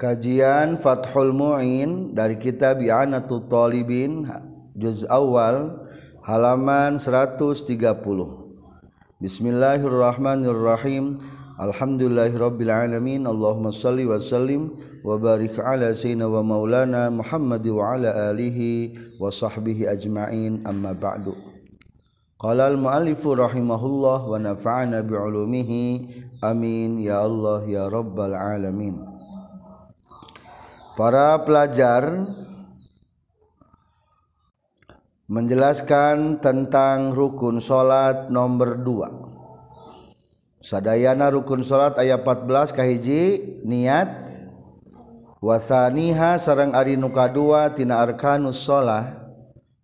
Kajian Fathul mua'in dari kita biana tu toolibin awal halaman 130 Bismillahirrahman Irrahim Alhamdullahhirobbil aalamin Allah maslim Was Sallim wabarqaala si wamalana Muhammad waala alihi wasbihhi main ammma ba'du Qal mualifu rahiimahullah wanafa'ana biumihi amin ya Allah ya robbal aalamin. para pelajar menjelaskan tentang rukun salat nomor 2 sadayana rukun salat ayat 14 kahiji niat wasaniha sarang ari nu kadua tina arkanus shalah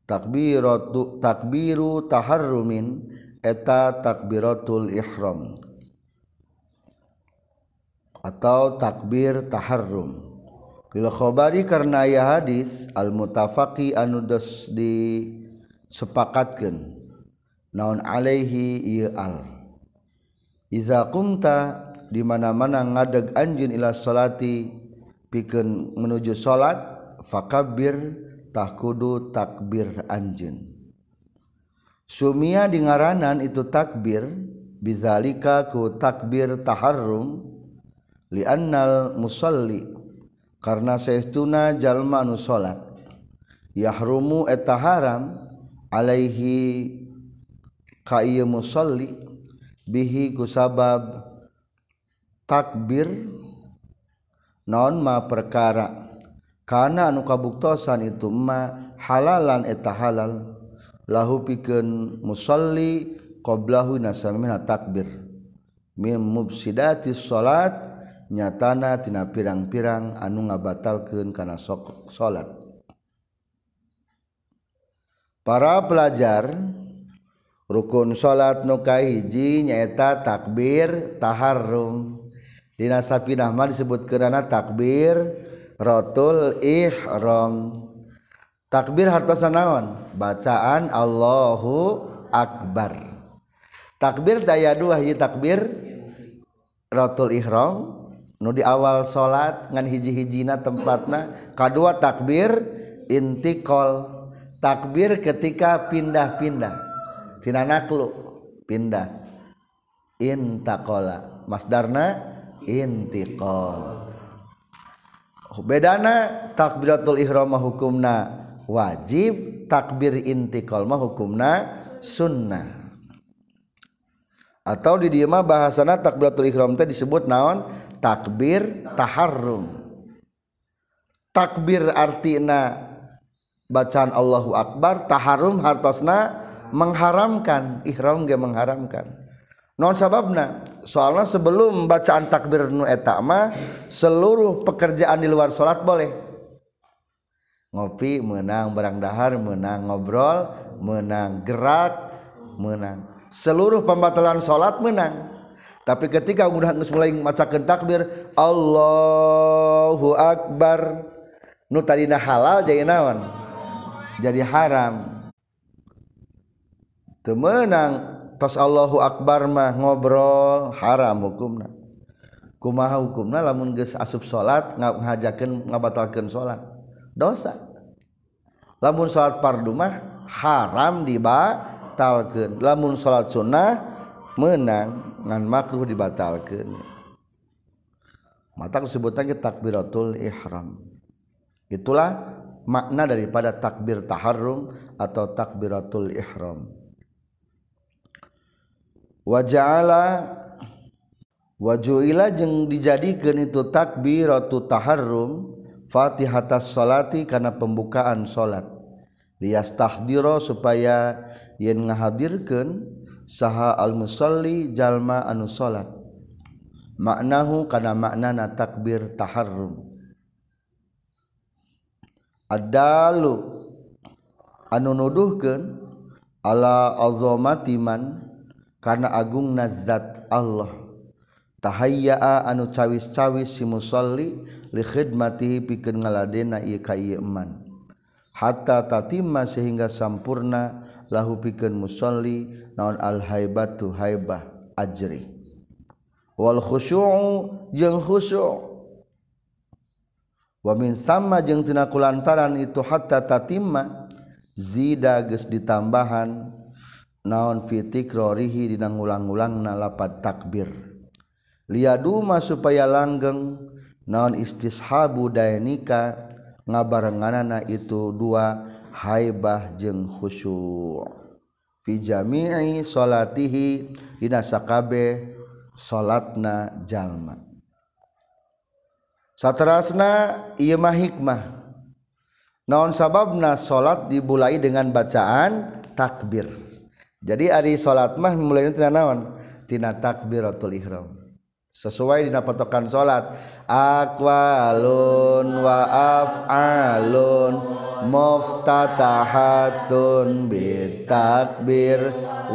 takbiratu takbiru taharrumin eta takbiratul ihram atau takbir taharrum lil khobari karena ayah hadis al mutafaki anu dos sepakatkan naon alaihi iya al iza kumta di mana-mana ngadeg anjun ila solati piken menuju solat, fakabir takudu kudu takbir anjun. sumia di ngaranan itu takbir bizalika ku takbir taharrum annal musalli karena setuna jalma nu salat yaumu eta haram Alaihi ka muli bihiku sabab takbir non ma perkara karena nu kabuktosan itu ma halalan eta halal lahu piken musli qobla nasmina takbir mim musidati salat, punya nya tanah tina pirang-pirang anu nga batal keun karena sok salat para pelajar rukun salat nukai hiji nyata takbir tahar rumdinasa pin Ahman disebut kerana takbir rotul ihram takbir harta sanaon bacaan Allahu akbar takbir daya dua takbir rotul Ihram nu di awal salat ngan hiji-hijina tempatna kedua takbir intikol takbir ketika pindah-pindah tina naklu pindah intakola masdarna intikol bedana takbiratul ihram hukumna wajib takbir intikol mah hukumna sunnah atau di dieu mah bahasana takbiratul ihram teh disebut naon takbir taharrum takbir artina bacaan Allahu akbar taharrum hartosna mengharamkan ihram ge mengharamkan non sababna soalnya sebelum bacaan takbir nu etama seluruh pekerjaan di luar solat boleh ngopi menang barang dahar menang ngobrol menang gerak menang seluruh pembatulan salat menang tapi ketika mudah mulai masakan takbir Allahuakbar nuta halal jadiwan jadi haram temmenang tos Allahu akbar mah ngobrol haram hukum hukum lamun asub salatjakan ngambatalkan salat dosa lamun salat pardumah haram diba batalkan lamun salat sunnah menang ngan makruh dibatalkan mata disebutnya takbiratul ihram itulah makna daripada takbir taharrum atau takbiratul ihram wa ja'ala wajuila jeung dijadikan itu takbiratu taharrum fatihatas salati karena pembukaan salat lias tahdiro supaya llamada ngahadirkan saha almusli jalma anu salat maknahu karena maknana takbir taharrum adalu anunuduhken ala matiman karena agung nazat Allahtahya anu cawis-cawis si muli lihid matihi piken ngaladenna ye kaman hatta tatima sehingga sampurna lahu piken musonli naon al-habatubah ajri Wamin sama jeungngtinaku lantaran itu hatta tatima zidages ditambaan naon fittik Rorihi dinang ulang-ulangnalapa takbir Lia duma supaya langgeng naon istis habu dayika, punya barengan anak itu dua haibah jeng khusyur pijami salaatihiaka salatnajallma satterasna mah hikmah naon sababna salat dimulai dengan bacaan takbir jadi ada salat mah mulainawan Ti takbirtulihro sesuai dina patokan salat aqwalun wa af'alun muftatahatun bitakbir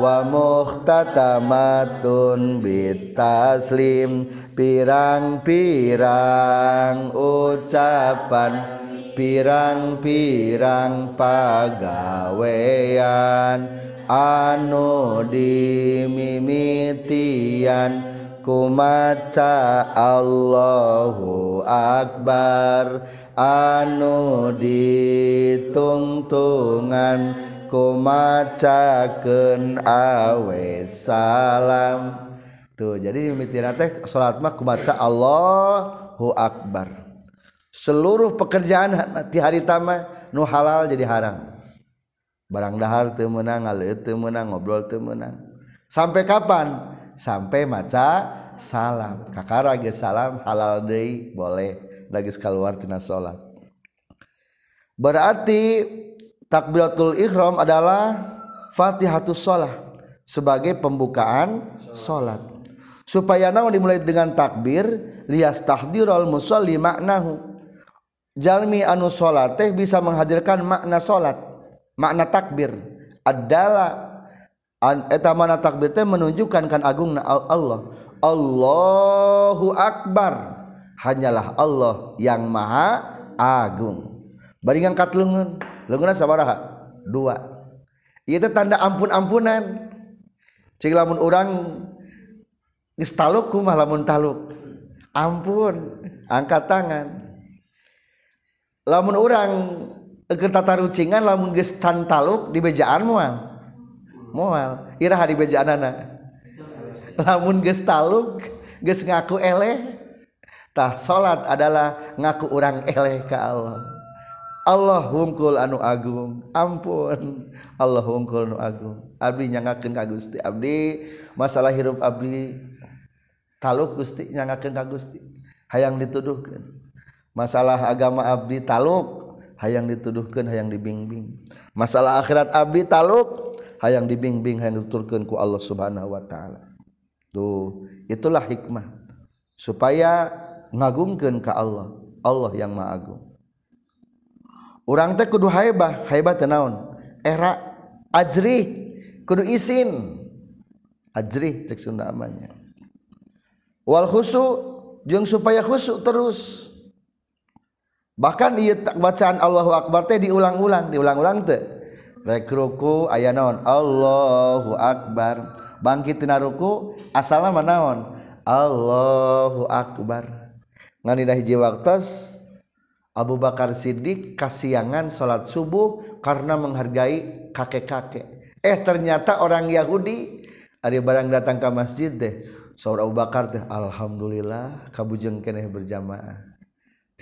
wa muhtatamatun bitaslim pirang-pirang ucapan pirang-pirang pagawean anu dimimitian kumaca Allahakbar anu ditung-tungan kumacaken awe salam tuh jadi mitira salatmah kemaca Allahhuakbar seluruh pekerjaan nanti hari tama nuh halal jadi haram barangdahhar itu menang itu menang ngobrol tem menang sampai kapan sampai maca salam kakara ge salam halal deui boleh lagi keluar tina salat berarti takbiratul ihram adalah fatihatus salat sebagai pembukaan salat supaya naon dimulai dengan takbir lias tahdirul musalli maknahu jalmi anu salat teh bisa menghadirkan makna salat makna takbir adalah eta mana takbir teh menunjukkan kan agungna Allah Allahu akbar hanyalah Allah yang maha agung bari ngangkat leungeun leungeunna sabaraha dua ieu iya teh tanda ampun-ampunan cing lamun urang geus taluk kumaha lamun taluk ampun angkat tangan lamun urang keur tatarucingan lamun geus can taluk di bejaan moal mual Irah dibe anakanak lamun taluk ngaku eltah salat adalah ngaku orang el ka Allah hungkul anu Agung ampun Allah hungkul Agung Abdi nyangken Gusti Abdi masalah Hiruf Abdi taluk Gusti nyaken Gusti hayang dituduhkan masalah agama Abdi taluk hay yang dituduhkan hay yang dibingmbing masalah akhirat Abdi taluk yang dibingbing hanya turkenku Allah subhanahuwa ta'ala tuh itulah hikmah supaya ngagungken ke Allah Allah yang magung utekdubah tenun era kudu iunda khu supaya khusuk terus bahkan di bacaan Allahu akbar di ulang-ulang diulang-ulang teh rekruku aya naon Allahu akbar bangkiti Naruku asalama naon Allahu akubar ngaidahi ji waktu Abu Bakar Sidik kasihangan salat subuh karena menghargai kakek-kakek eh ternyata orang Yahudi ada barang datang ke masjid deh sauuubaar deh Alhamdulillahkabjungngkeneh berjamaah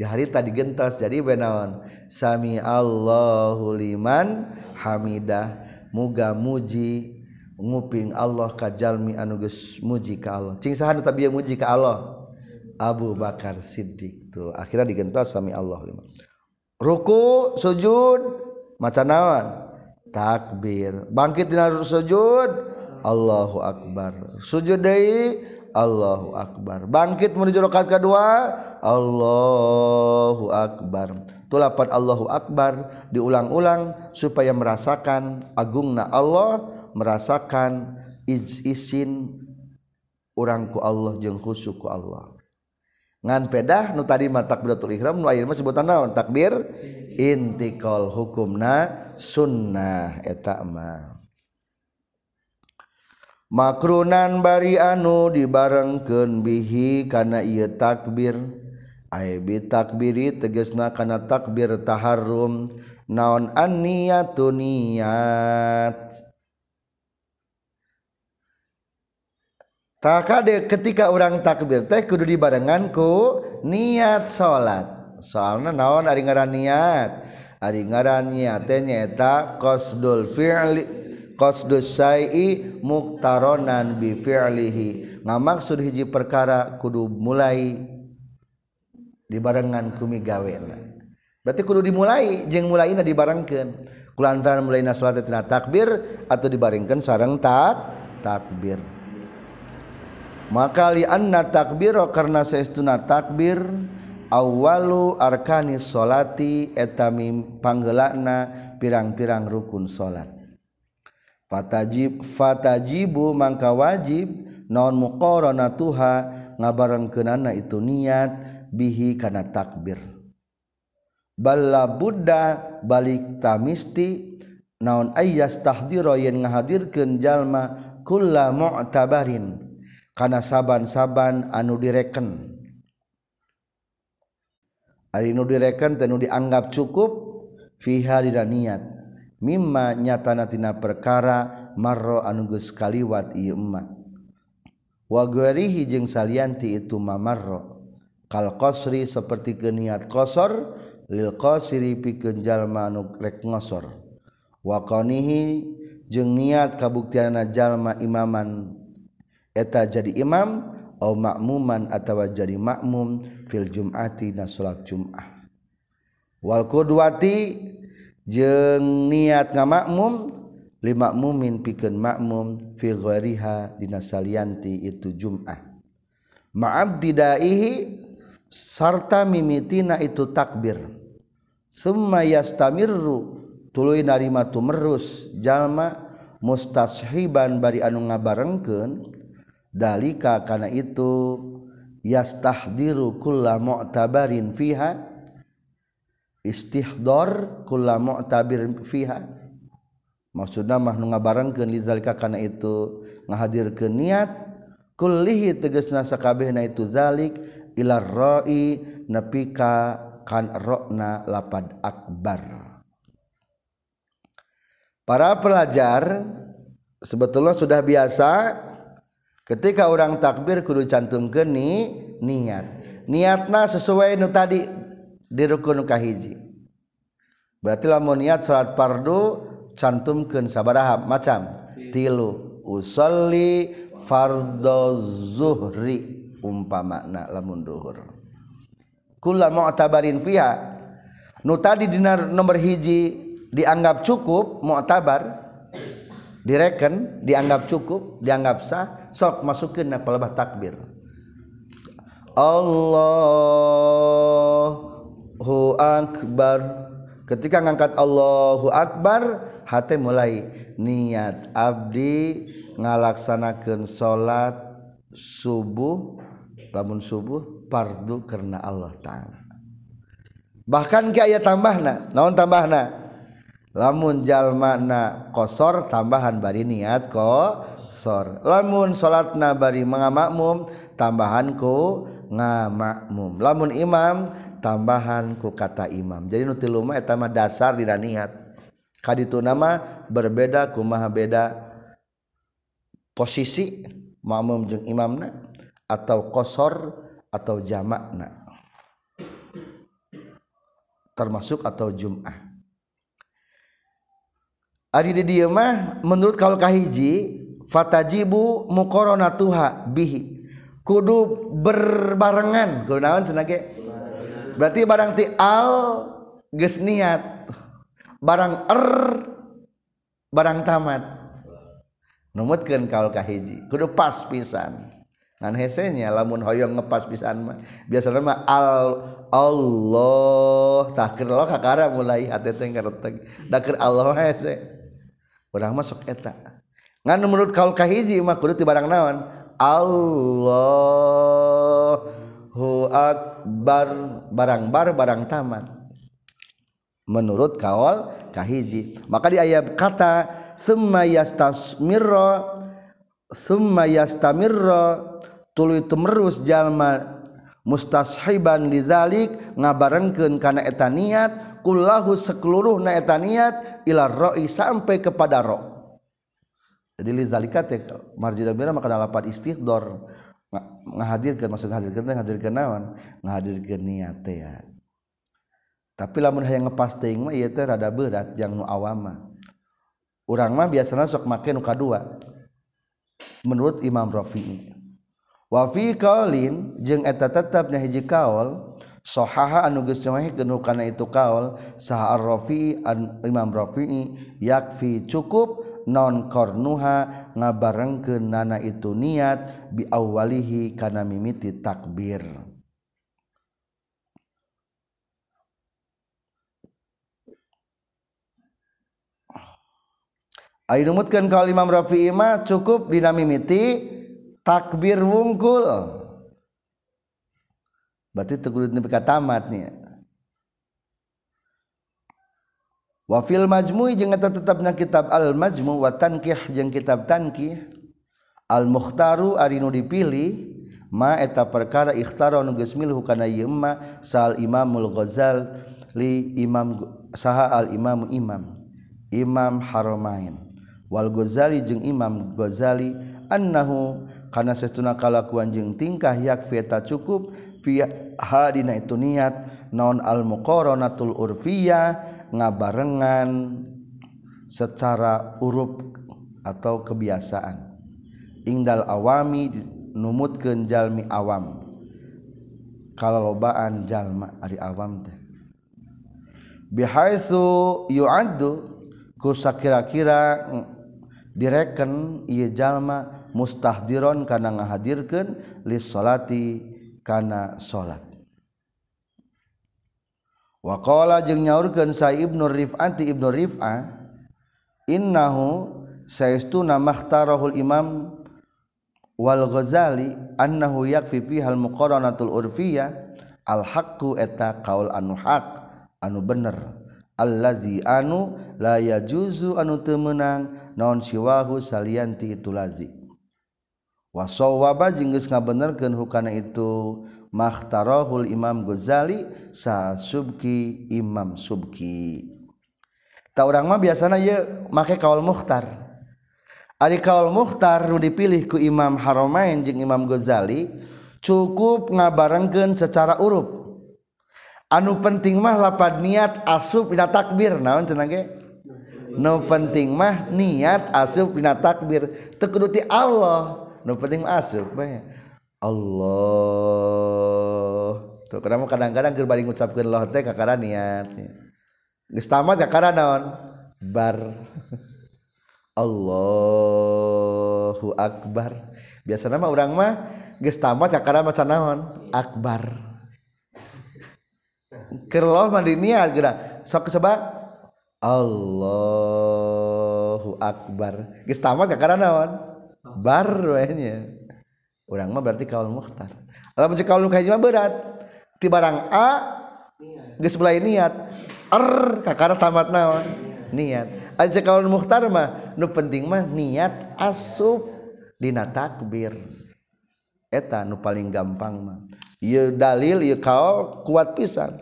harita didigentas jadi benawan Sami Allahliman Hamidah muga muji nguing Allah kajjalmi anuges muji kalau muji ke Allah Abu Bakar Siddi tuh akhirnya digenttas Sami Allahman ruku sujud macanawan takbir bangkit harus sujud Allahu akbar sujud De u Akbar bangkit menjurokan kedua Allahuakbar tupat Allahu Akbar diulang-ulang supaya merasakan Agungna Allah merasakan iin orangku Allah jil khusuku Allah nganpedah Nu tadi mata betul Iram lahirbut tan takbir inntial hukumna sunnah etetamahu makrunan bari anu dibarengkeun bihi kana ieu takbir ai bi takbiri tegasna kana takbir taharrum naon an niyatu niat takade ketika orang takbir teh kudu dibarenganku barenganku niat salat Soalnya naon ari ngaran niat ari ngaran niat teh nyaeta qasdul fi'li ai muktaronan bihimaksud hiji perkara kudu mulai dibarenngan kumi gawe berarti kudu dimulai je mulai ini dibarenangkan kulantaran mulai na takbir atau dibarenkan sareng ta takbir maka li Anna takbiro karena sayaunauna takbir awallu Arkanis salaati etami pangelakna pirang-pirang rukun salat jib Fatajibu Mangka wajib nonon muqaronha nga bareng ke nana itu niat bihi karena takbir bala Buddha baliktaisti naon ayastahdiroy ngahadirkan jallma tabarin karena saaban-saban anu direkennu direken tenuh dianggap cukup fihari dan niat. nyat natina perkara marro anugus kaliwat Ima waguehijeng salianti itu mamamarro kal Qossri seperti geniat kosor lil Qiri pikenjallma nurek ngosor wa nihhi jeng niat kabuktianana jalma Imaman eta jadi imam omakmuman atau wa jadi makmum fil jumati nalak jumawalkuduti yang jeng niat nga makmum lima mumin piken makmum dina dinasalianti itu Jum'ah maaf tidakhi sarta mimitina itu takbir Summa yastamirru tuluy narima tumerus jalma mustashiban bari anu ngabarengkeun dalika kana itu yastahdiru kulla mu'tabarin fiha istihdor tabiha maksudnyamahnu ngabarngni karena itu ngahadirkan niatkulli teges nasa kabih itu zalik Iroy kanna lapad akbar para pelajar sebetullah sudah biasa ketika orang takbir kuru cantum geni niat niat nah sesuai tadi dia di rukun muka hijji berartilah mu niat salat pardo cantum ke saabahab macam tilu fardozuri umpa makna lemundhur maubarinha Nu tadi dinar nomor hiji dianggap cukup mau tabar direken dianggap cukup dianggap sah sok masukin nabah takbir Allahu Allahu akbar ketika ngangkat Allahu akbar hati mulai niat abdi ngalaksanakan salat subuh lamun subuh pardu karena Allah taala bahkan ke ayat na naon na lamun jalmana kosor tambahan bari niat kosor lamun salatna bari mengamakmum tambahanku ngamakmum lamun imam tambahan ku kata imam jadi nu tilu mah eta dasar dina niat kaditu nama berbeda kumaha beda posisi makmum jeung imamna atau kosor atau jamakna termasuk atau jum'ah Ari di dieu mah menurut kaul kahiji fatajibu muqaranatuha bihi kudu berbarengan kudu naon cenah berarti barang ti Al gesniat barang er barang tamat numutkan kalaukahji ku pas pisan henya lamunong ngepas pisan biasa Al Allah tak mulaihatikir Allah udah masuk etak menurut kalaujimak di barang nawan Allah hu akbar barang bar barang tamat menurut kawal kahiji maka di ayat kata summa yastamirra summa yastamirra tuluy tumerus jalma mustashiban lizalik ngabarengkeun kana eta niat kullahu sakluruhna eta niat ila roi sampai kepada ro jadi lizalika teh marjida maka lapat istidhor menghadirkan masuk hadir hadir kenawan menghadirnia tapilah mudah yang ngerada berat yang awama urangma biasa masuk makan uka2 menurut Imam Rofii wafiolineta tetapnya hijji kaol sohaha anuges itu kaolfi Imami yafi cukup dan non kornuha ngabarengkeun nana itu niat bi awalihi kana mimiti takbir Ayo numutkan kalau Imam Rafi'i mah cukup dinamimiti takbir wungkul. Berarti ini nepi tamat nih. wa fil majmui jta tetap na kitab Al-mjmu waankiah kitab tanki AlMukhtaru ari nu dipilih ma eta perkara ikhtaun geilhu kana yemma saal imamulzal li imam saha al-imaamu imam Imam haromain Wal Gzali imam Ghazali anhu kana seunakalaan jng tingkahyak feta cukup, Ha itu niat nonon almuqarotul urfi nga barengan secara huruf atau kebiasaan ingdal awami nuut kejalmi awam kalau lobaan Jalma Ari awam tehsa kira-kira direken ia jalma mustahdirn karena menghahadirkan listholati yang punya salat waqaolangnya saibnu Ri anti Ibnu Rifa inna na tahul imamwalzali muqafi alhaku eta ka anu anu bener alzi anu laa juzu anu temmenang naon siwahu salianti itu lazi ah jeng nga be hukana itumahtarohul Imam Ghazali saub Imam Subki biasanyamak ka mukhtar mukhtar dipilihku Imam haromain Imam Ghazali cukup ngabarengken secara huruf anu penting mah lapat niat asub pina takbir naun penting mah niat asub bina takbir tekkeduti Allah nu penting asup bae Allah tuh karena kadang-kadang keur bari ngucapkeun Allah teh kakara niat geus tamat kakara naon bar Allahu akbar Biasa nama orang mah geus tamat kakara maca naon akbar keur Allah mah niat geura sok coba Allahu akbar geus tamat kakara baru wehnya orang mah berarti kaul muhtar kalau si kaul muhtar mah berat ti barang a geus mulai niat er kakara tamat naon niat aja kaul muhtar mah nu penting mah niat asup dina takbir eta nu paling gampang mah ieu dalil ieu kaul kuat pisan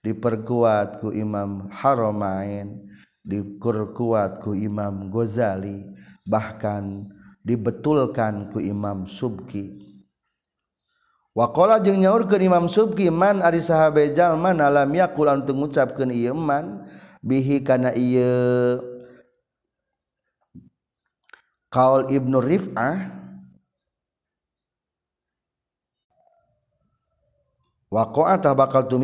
diperkuat ku Imam Haromain diperkuat ku Imam Ghazali bahkan dibetulkan ke Imam subki wa nya ke Imam subki man a untuk gucapkan man bi karena Ibnu Ri wa bakal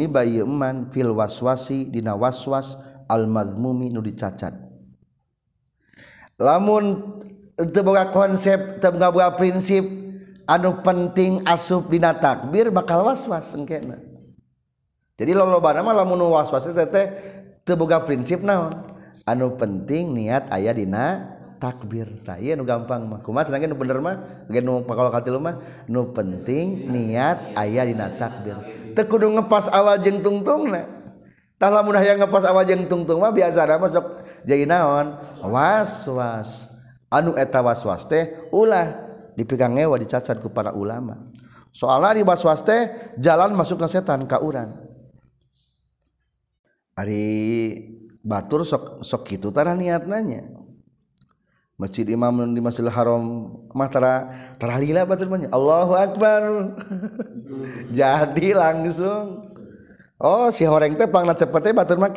fil waswa waswas almaz mumi nu dicacat lamunku terbuka konsep Tebuka-wa prinsip anuh penting asuina takbir bakal waswa jadi lowa prinsip naon anu penting niat ayah dina takbir tay gampang penting niat ayah dina takbir ngepas awajeng tungtung yang ngepas awajeng tungtung biasa masuk naon waswas etawa ulah dipegang ewa dicacatku kepada ulama soallah diwaste jalan masuk nasetan kauran hari batur so so itu tanah niat nanya masjid Imam di masji Haram Matul Allah akbar jadi langsung Oh sireng tepang cepatnya batur Mak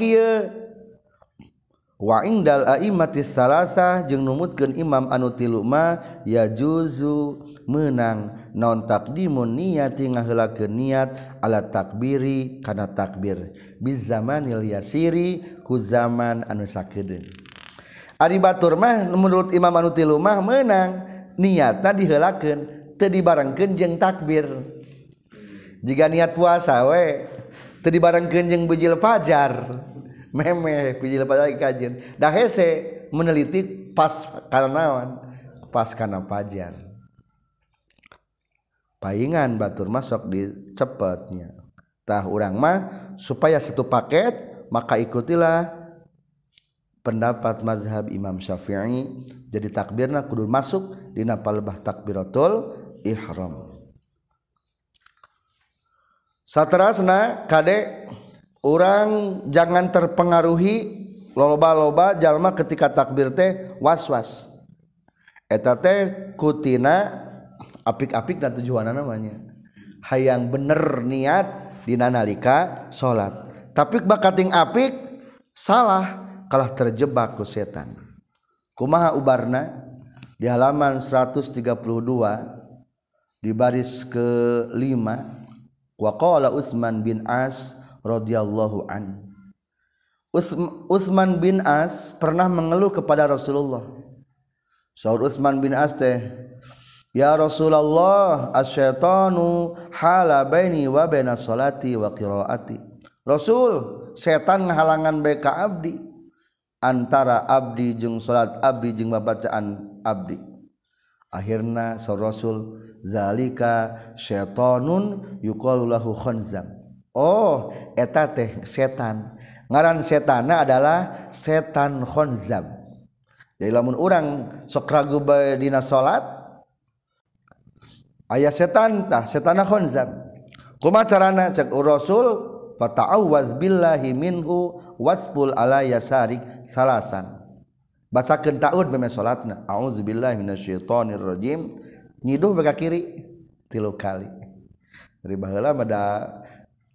Wadalmati salahsa jeng numutkan Imam Anutil Lumah ya juzu menang nontak dimu niatila niat alat takbiri karena takbir biz zaman nihliairi ku zaman anusade Adibaturmah menurut Imam Anutil Lumah menang niat tadi helaken tedi barang kejeng takbir J niat puasawe tedi barang kenjeng bujil Fajar. meme lepas lagi kajian dah hese meneliti pas karena pas karena pajan paingan batur masuk di cepatnya tah orang mah supaya satu paket maka ikutilah pendapat mazhab Imam Syafi'i jadi takbirna kudu masuk di napal bah takbiratul ihram satrasna kade orang jangan terpengaruhi loloba-loba jalma ketika takbir teh waswas et kutina apik-apik dan tujuana namanya hayang bener niat dinalika salat tapi bakating-apik salah kalah terjebak ke setan kumaha Ubarna di halaman 132 di baris kelima waqala Utman bin As. radhiyallahu an Utsman bin As pernah mengeluh kepada Rasulullah Saur Utsman bin As teh Ya Rasulullah asyaitanu hala baini wa baina salati wa qiraati Rasul setan ngahalangan beka abdi antara abdi jeung salat abdi jeung bacaan abdi akhirna sa rasul zalika syaitanun yuqalu lahu khanzam Oh eta teh setan ngaran setana adalah setankhozam lamun orang sokragubadina salat ayah setantah setanahnza kuma carana ceksulinggu salasan bahasata salatbilroj kiri tilu kali terba ada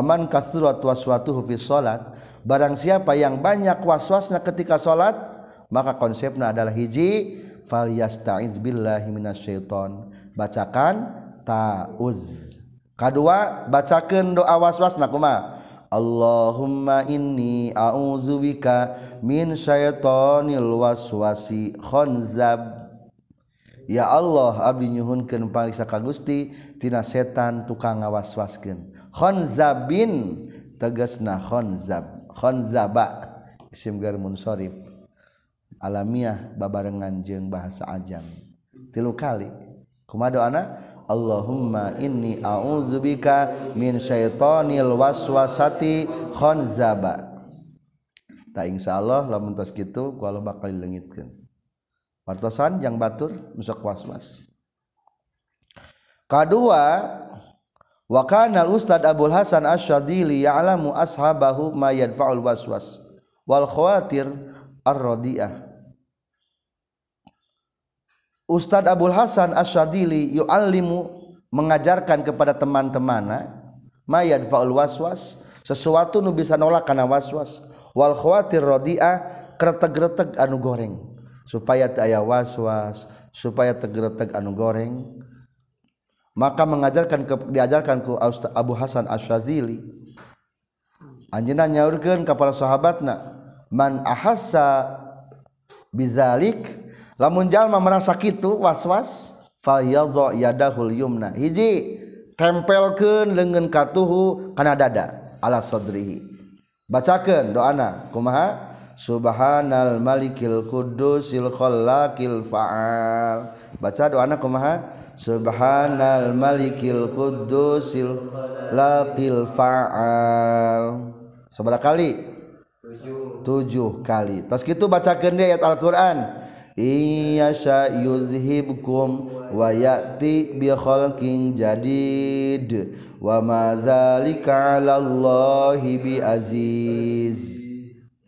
man kas waswa salat barangsiapa yang banyak was-wasna ketika salat maka konsepnya adalah hiji valsta Ibillah bacakan ta K2 bacakan doa was-wasna kuma Allahumma inizuwikawazab ya Allah Abhunsa Gustitina setan tukang ngawas-wasken khonzabin tegasna khonzab khonzaba isim garmun sorib alamiah babarengan jeng bahasa ajam tilu kali kumado ana Allahumma inni a'udzubika min syaitonil waswasati khonzaba tak insya lamun tos kitu ku kalau bakal dilengitkan partosan yang batur musak waswas kedua wa kana ustad Abdul Hasan Asy-Syadzili ya'lamu ashabahu ma yadfa'ul waswas wal khawatir ar-radi'ah Ustadz Abdul Hasan Asy-Syadzili yu'allimu mengajarkan kepada teman-temannya mayad faul waswas sesuatu nu bisa nolak kana waswas wal khawatir radiah kreteg-reteg anu goreng supaya teu aya waswas supaya tegreteg anu goreng tinggal maka mengajarkan ke diajarkankuusta Abu Hasan aswazili anjina nyaurkan kepala sahabatnya man ah bizalik lamunjallma merasa itu was-was faldo yahulna hiji tempelken legen kattu Kanda a sodrihi bacakan doana kumaha Subhanal Malikil Kudusil Khallaqil Fa'al. Baca doana kumaha? Subhanal Malikil Kudusil Khallaqil Fa'al. Seberapa kali? Tujuh. Tujuh kali. Terus gitu baca kendi ayat Al-Qur'an. Iya yuzhibkum wa ya'ti bi khalqin jadid wa ma dzalika 'alallahi bi aziz.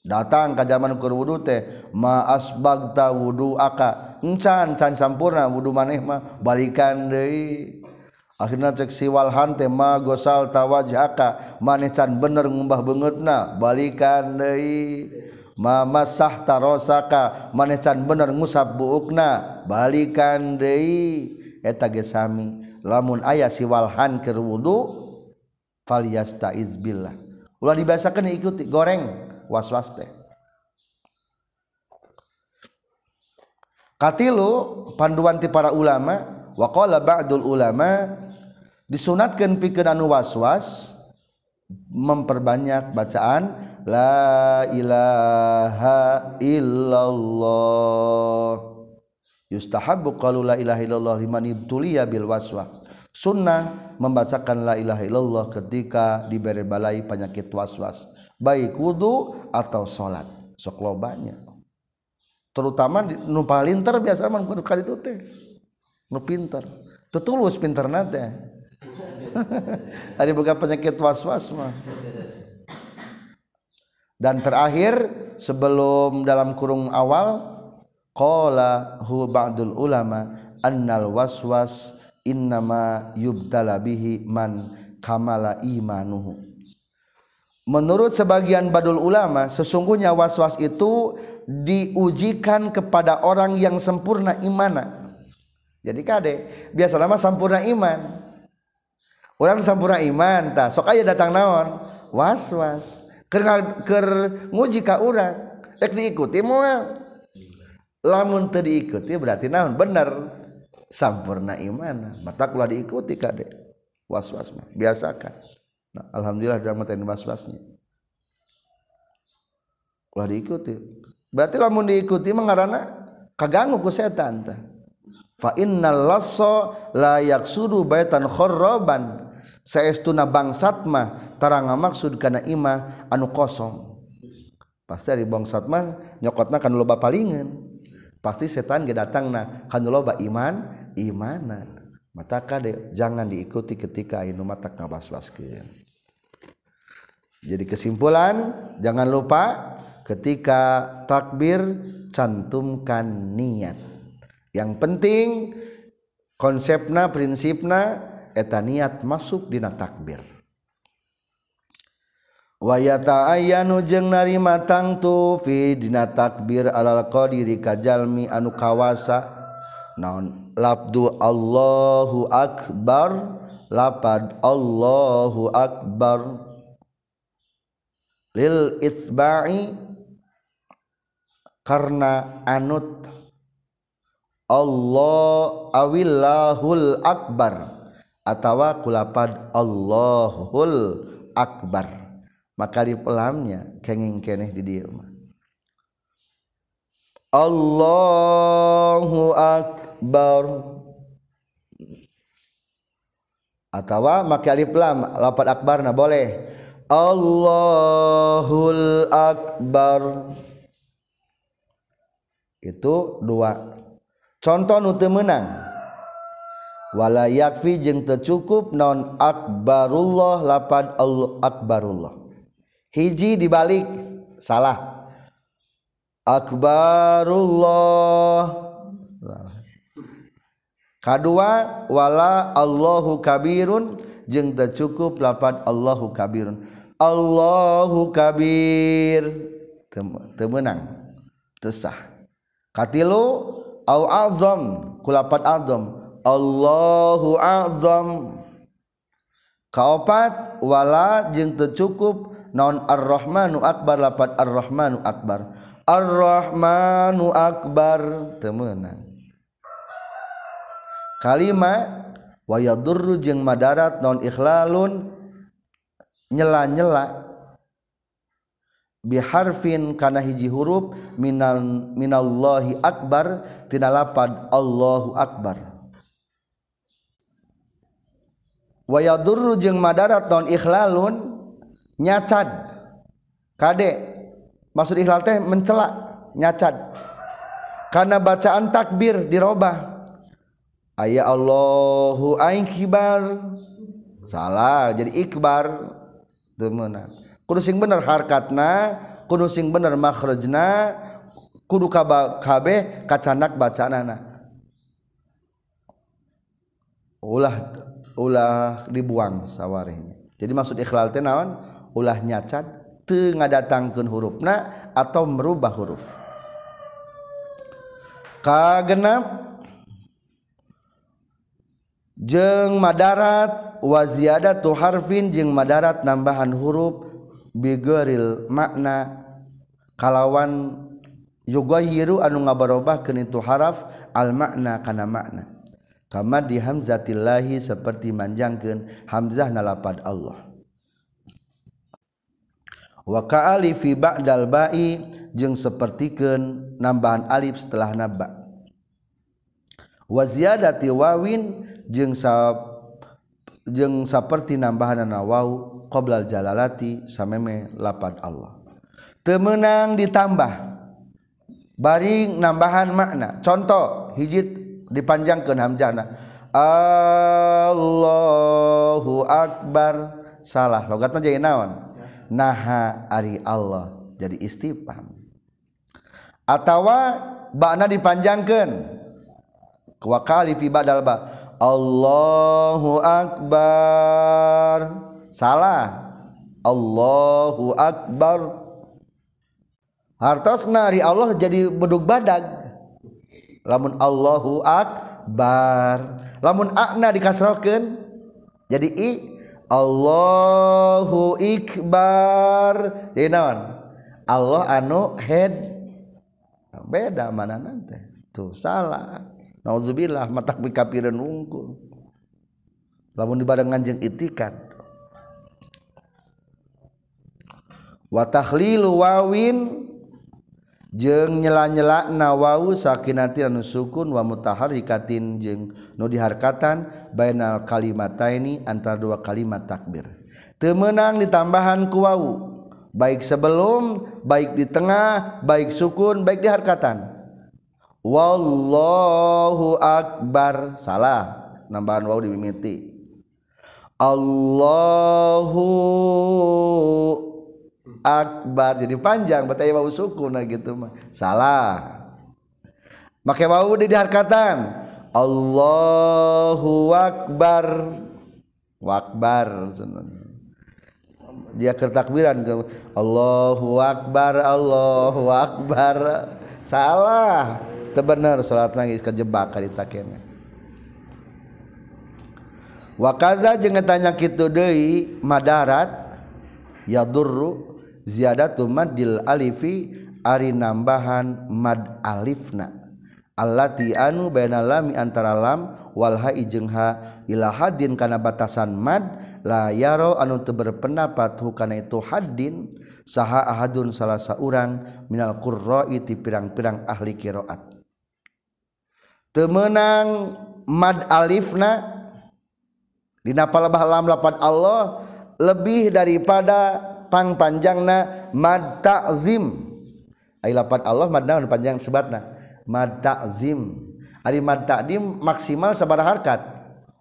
tiga datang ka zaman kur wudhu teh maas bagta wudhu akacan can campurna wudhu manehmah balikan De akhirnya cek siwal han tema gosal tawaaka manecan bener ngubah beutna balikan De mama sahtaroska manecan bener ngusap buukna balikan De etetaami lamun ayah siwal hanker wudhuta Ibillah Ulah dibiaakan ikuti goreng was-was teh katilu panduan ti para ulama qala ba'dul ulama disunatkan pikeun anu was-was memperbanyak bacaan la ilaha illallah yustahabbu qalu la ilaha illallah liman ibtuliya bil waswas sunnah membacakan la ilaha illallah ketika diberi balai penyakit was-was baik wudu atau salat sok lobanya terutama nu paling biasa mah kudu kali itu teh nu pinter tetulus pinter nate ari bukan penyakit was-was mah dan terakhir sebelum dalam kurung awal qala hu ba'dul ulama annal waswas innama yubtala bihi man kamala imanuhu Menurut sebagian badul ulama, sesungguhnya waswas was itu diujikan kepada orang yang sempurna iman. Jadi kade, biasa nama sempurna iman. Orang sempurna iman, tak sok aja datang naon, waswas, was Ker, nguji ka urang, rek diikuti moal. Lamun teu diikuti berarti naon? Bener sampurna iman mata kula diikuti kade was-was mah biasakan nah, alhamdulillah dalam materi was-wasnya kula diikuti berarti lamun diikuti mengarana kaganggu ku setan ta fa innal lasso la yaksudu baitan kharraban saestuna bangsat mah tarang maksud kana imah anu kosong pasti ari bangsat mah nyokotna kan loba palingan pasti setan ge datangna kan loba iman imana mataka de jangan diikuti ketika Innu mata kabas jadi kesimpulan jangan lupa ketika takbir cantumkan niat yang penting konsepna prinsipna eteta niat masuk di takbir wayata nujeng narima tangtudina takbir alqadiri kajjalmi anu kawasa yang naon labdu Allahu akbar lapad Allahu akbar lil itsba'i karena anut Allah awillahul akbar atawa kulapad Allahul akbar maka di pelamnya kenging keneh di dia Allahu akbar atawa maki alif lam lapat akbar nah boleh Allahul akbar itu dua contoh nu menang wala yakfi jeung teu cukup non akbarullah lapan Allah akbarullah hiji dibalik salah akbarullah Kedua wala Allahu kabirun jeng teu cukup lapan Allahu kabirun. Allahu kabir temenang, meunang. Teu Katilu au azam kulapat azam. Allahu azam. Kaopat wala jeng teu cukup naon Ar-Rahmanu akbar lapat Ar-Rahmanu akbar. Ar-Rahmanu Akbar temenang kalimat yadurru jeung madarat non ikhlalun nyela-nyela biharfin kana hiji huruf minal minallahi akbar tina lapad Allahu akbar yadurru jeung madarat non ikhlalun nyacad kadek maksud ihlal teh mencela nyacat karena bacaan takbir dirubah ayat Allahu akbar salah jadi ikbar temenan kudu sing bener harkatna kudu sing bener makhrajna kudu kabeh kacanak bacaanana ulah ulah dibuang sawarehnya jadi maksud ikhlal teh naon ulah nyacat ngadatangkan huruf na atau merubah hurufap jeng Madarat waziada tuh harfin jeung Madarat nambahan huruf bieril makna kalawan yohiru anu ngabaroba itu haraf al makna karena makna kam di hamzatillahi seperti manjangken Hamzah naapa Allah wa ka'ali fi ba'dal ba'i jeung sapertikeun nambahan alif setelah naba wa ziyadati wawin jeung sa jeung saperti nambahan waw qoblal jalalati sameme lapan Allah temenang ditambah baring nambahan makna contoh hijit dipanjangkan hamjana Allahu akbar salah logatna jadi naon naha Ari Allah jadi istifar atautawa bakna dipanjangkan kekali pibadal Allahuakbar salah Allahuakbar hartos nari Allah jadi beduk badak la Allahu akbar lamun Akna dikasroken jadi i Allahu Ibarnawan Allah anu head beda mana nanti tuh salahudzubillah mata dan ung la di baddahjeng itikan watahlilu wawin jeng nyela-nyela nawa sakinati sukun wamut taharkattin jeng Nudi Harkattan Baal kalimata ini antar dua kalimat takbir temenang di tambahan kuau baik sebelum baik di tengah baik sukun baik di harkattan wallhuakbar salah nambahan Wowiti Allah akbar jadi panjang bataya wau sukun gitu mah salah make wau di diharkatan. Allahu akbar wakbar dia kertakbiran ke Allahu akbar Allahu akbar salah tebener salat nangis kejebak takennya. Wakaza jangan tanya kitu deui madarat ya duru ada tuhilifi Ari nambahan Ma alifna Allahu antara lamin karena batasan mad layarro an berpendapat karena itu hadin sahaadun salah seorang minal Quro itu pirang-pirang ahli kiiroat temenang Ma Alifna dinapa la lapan Allah lebih daripada yang pang panjangna mad ta'zim ayat 8 Allah mad naon panjang sebat sebatna mad ta'zim ari mad ta'dim maksimal sabaraha harkat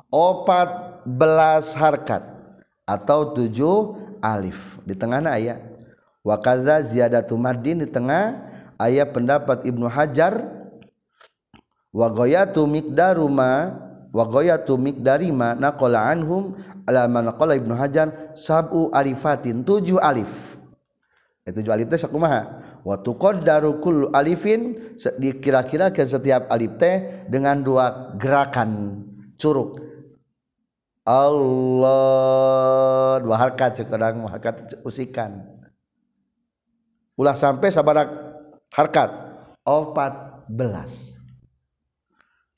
14 harkat atau 7 alif di tengahna ayat wa kadza ziyadatu maddin di tengah ayat pendapat Ibnu Hajar wa ghayatu miqdaru ma miqdari ma naqala anhum ala man qala ibnu hajar sab'u alifatin tujuh alif ya, tujuh alif teh sakumaha wa tuqaddaru kullu alifin dikira-kira ke setiap alif teh dengan dua gerakan curug Allah dua harkat sekarang harakat usikan ulah sampai sabarak harkat 14 belas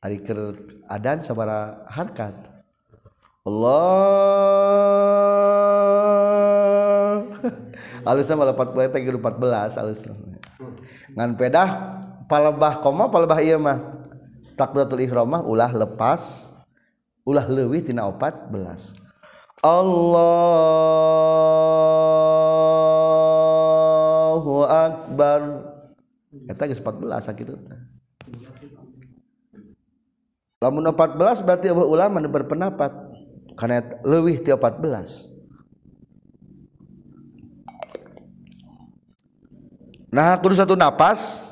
Ariker adan sabara harkat Allah alusna malah 40 teh belas alus ngan pedah palebah koma palebah iya mah takbiratul ihramah ulah lepas ulah leuwih tina belas Allahu akbar eta geus 14 sakitu teh 14 berarti ulama berpendapatet lebihwih nah satu nafas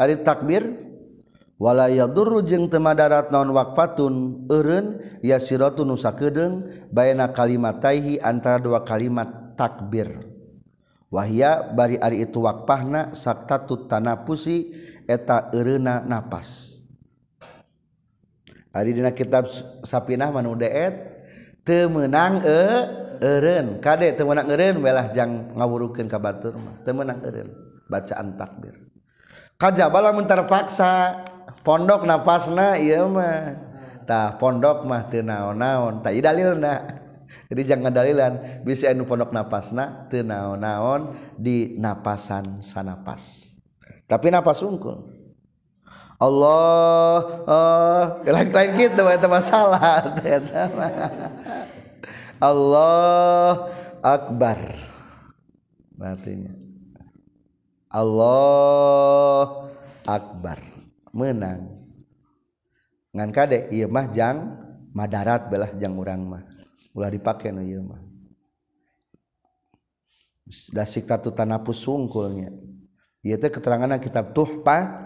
takbirwalang Te daratwakfatun yasang kalimathi antara dua kalimat takbirwah bari ituwakpana sak tanapusi etana nafas Di kitatb sappinah Man temenangendek temenang eh, ngerlah jangan ngaburukin ka temenang bacaan takbir katarpaksa pondk nafas pond mah tenaon dalil jadi janganlan bisanu pondok nafas tena-naon dipasan sana pas tapi na nafassungkul Allah eh, lain-lain kita gitu, eta masalah. Allah akbar artinya Allah akbar menang ngan kadek iya mah jang madarat belah jang urang mah ulah dipakai nu iya mah dasik tatu tanapus sungkulnya iya teh keterangan kitab tuh pak.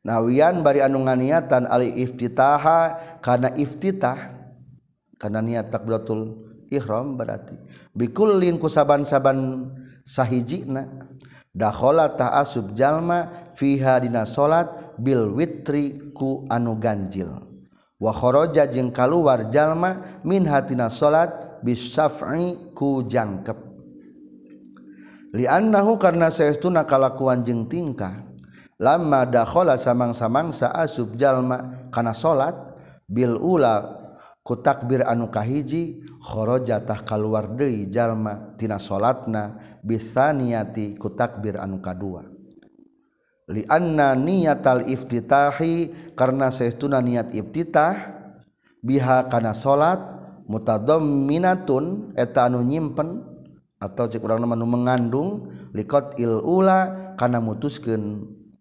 Nawian bari anu nga niatan ali iftihakana iftitah karena ni taklotul Iihram berarti Bikullingku saaban-saban sahhiij na Daho taas Subjallma fihadina salat Bil wittri kuanu ganjil wakhoroja jeng kalwar jalma minhatitina salat bisafai kujangkep Liannahu karena sestu nakalakuan jeng tingkah, dahho samangsam-angsa asub jalmakana salat Bil ula kutak bir anu kahijikhoro jatah kal keluar jalmatina salatna bisa niati kutak bir anuka dua lina niat al iftitahi karena seitu na niat iftitah bihakkana salat muta dominaun eteta anu nyimpen atau sikur menu mengandung liliko ilulakana mutusken,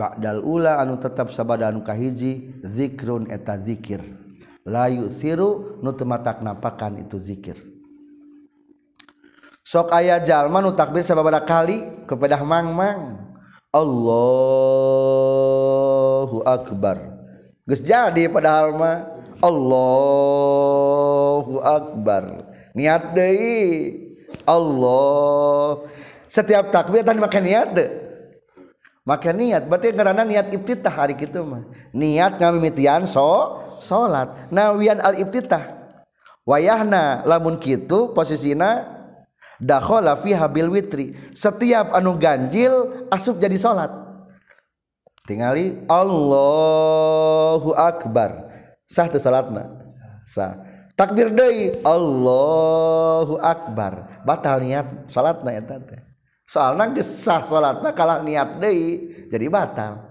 Ba'dal ula anu tetap sabada anu kahiji zikrun eta zikir. Layu siru nu tematak nampakan itu zikir. Sok aya jalma nu takbir sababada kali kepada mang-mang. Allahu akbar. Geus jadi padahal mah Allahu akbar. Niat deui. Allah. Setiap takbir tadi make niat deui maka niat berarti karena niat iftitah hari itu mah niat ngamimitian so salat nawian al iftitah wayahna lamun kitu posisina dakhala fi habil witri setiap anu ganjil asup jadi salat tingali Allahu akbar sah teu salatna sah takbir deui Allahu akbar batal niat salatna eta teh soalnya gesah sholatnya kalah niat deh jadi batal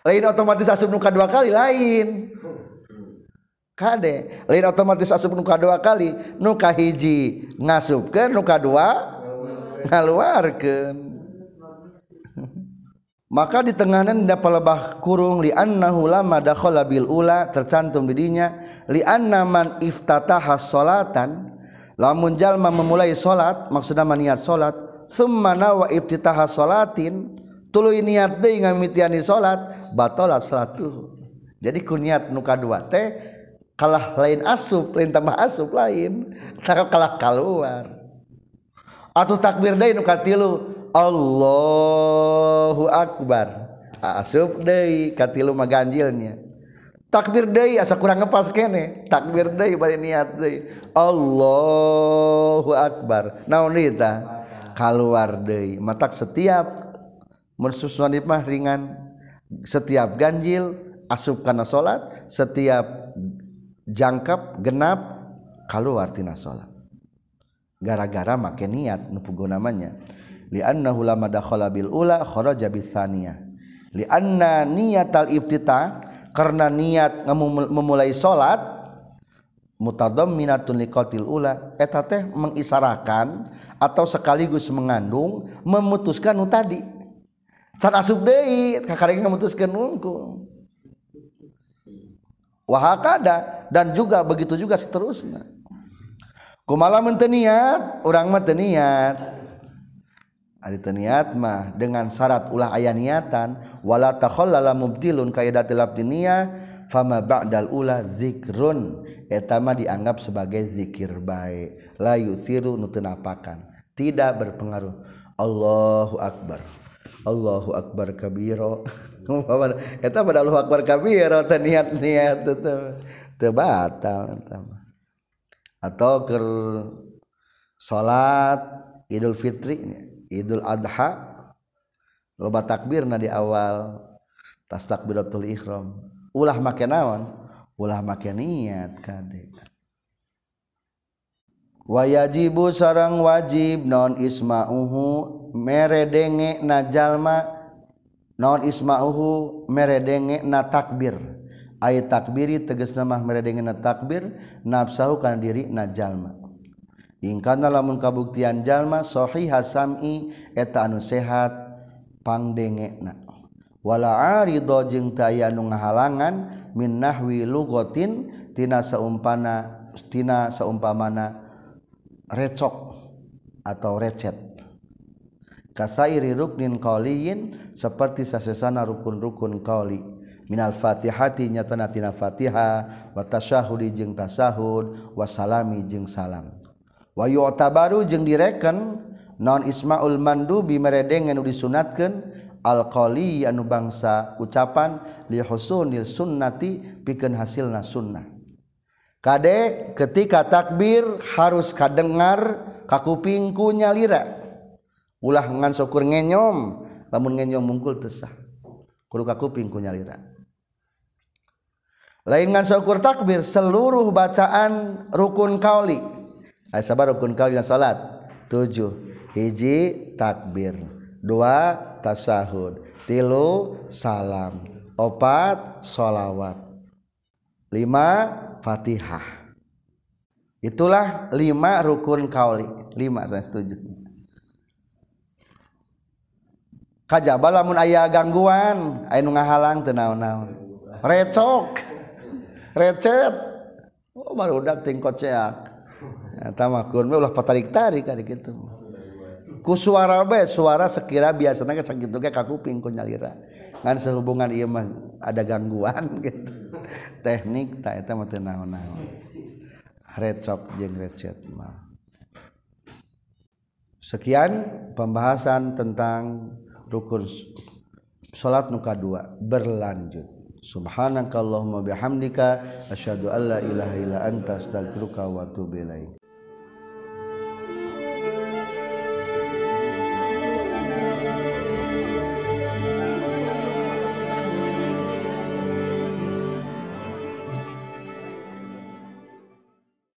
lain otomatis asup nuka dua kali lain kade lain otomatis asup nuka dua kali nuka hiji ngasup ke nuka dua ngaluarkan maka di tengahnya tidak pelebah kurung li annahu lama dakhala bil ula tercantum di dinya li anna man iftataha sholatan lamun jalma memulai solat maksudnya maniat solat semana wa ibtitah salatin tuluy niat deui ngamitiani salat batalat satu. jadi kuniat nuka dua teh kalah lain asup lain tambah asup lain tak kalah keluar atau takbir deui nuka tilu Allahu akbar asup deui katilu mah ganjilnya takbir deui asa kurang ngepas kene takbir deui bari niat deui Allahu akbar naon eta keluar deui matak setiap mensusun mah ringan setiap ganjil asup karena solat setiap jangkap genap keluar tina solat gara-gara make niat nupugo namanya anna hulama dakhala bil ula kharaja bis li li'anna niyatal iftita karena niat memulai solat minatun liqatil ula eta teh mengisarakan atau sekaligus mengandung memutuskan nu tadi can asup deui kakareng memutuskan nungku wahakada dan juga begitu juga seterusnya kumala menteniat orang menteniat ada teniat mah dengan syarat ulah ayah niatan wala lala mubtilun datilab labdiniya fama ba'dal ula zikrun etama dianggap sebagai zikir baik la yusiru nutunapakan tidak berpengaruh Allahu akbar Allahu akbar kabiro eta pada Allahu akbar kabiro niat niat teu batal atau ke salat Idul Fitri Idul Adha loba takbirna di awal tas takbiratul ihram ulah make naon ulah make niat wayajibu sarang wajib non ismau mereenge najallma non ismau mereenge na takbir A takbiri teges lemah meregen na takbir naf sahukan diri najallma ingkan lamun kabuktian jalmashohi Hasami eta anu sehatpangdenge na walaho jeng taya nu nga halangan minnawi lugotintina seumpana ustina seupamana recok atau recet kasiri runin qin seperti saesana rukun-rukun kaoli minal Faihhatinya tanatina Fatiha watasudi jeng tasaud wasalami jeng salam wayu ota baruu jeng direken non Isma manduubi meredengen U disunatkan oleh alqali anu bangsa ucapan li husunil sunnati pikeun hasilna sunnah Kade ketika takbir harus kadengar ku nyalira ulah ngan syukur ngenyom lamun ngenyom mungkul tesah kudu ku nyalira lain ngan syukur takbir seluruh bacaan rukun kauli ay sabar rukun kauli dan salat tujuh hiji takbir dua tasahud tilu salam opat solawat lima fatihah itulah lima rukun kauli lima saya setuju kajaba lamun ayah gangguan ayah ngahalang tenau nau, recok recet oh baru udah tingkot ceak ya, tamakun ulah patarik-tarik kali gitu ku suara be suara sekira biasanya sakit sakitu kayak kaku ku nyalira ngan sehubungan iya mah ada gangguan gitu teknik tak eta mah tenang naon-naon jeng red recet mah sekian pembahasan tentang rukun salat nuka dua berlanjut subhanakallahumma bihamdika asyhadu alla ilaha illa anta astaghfiruka wa atubu ilaik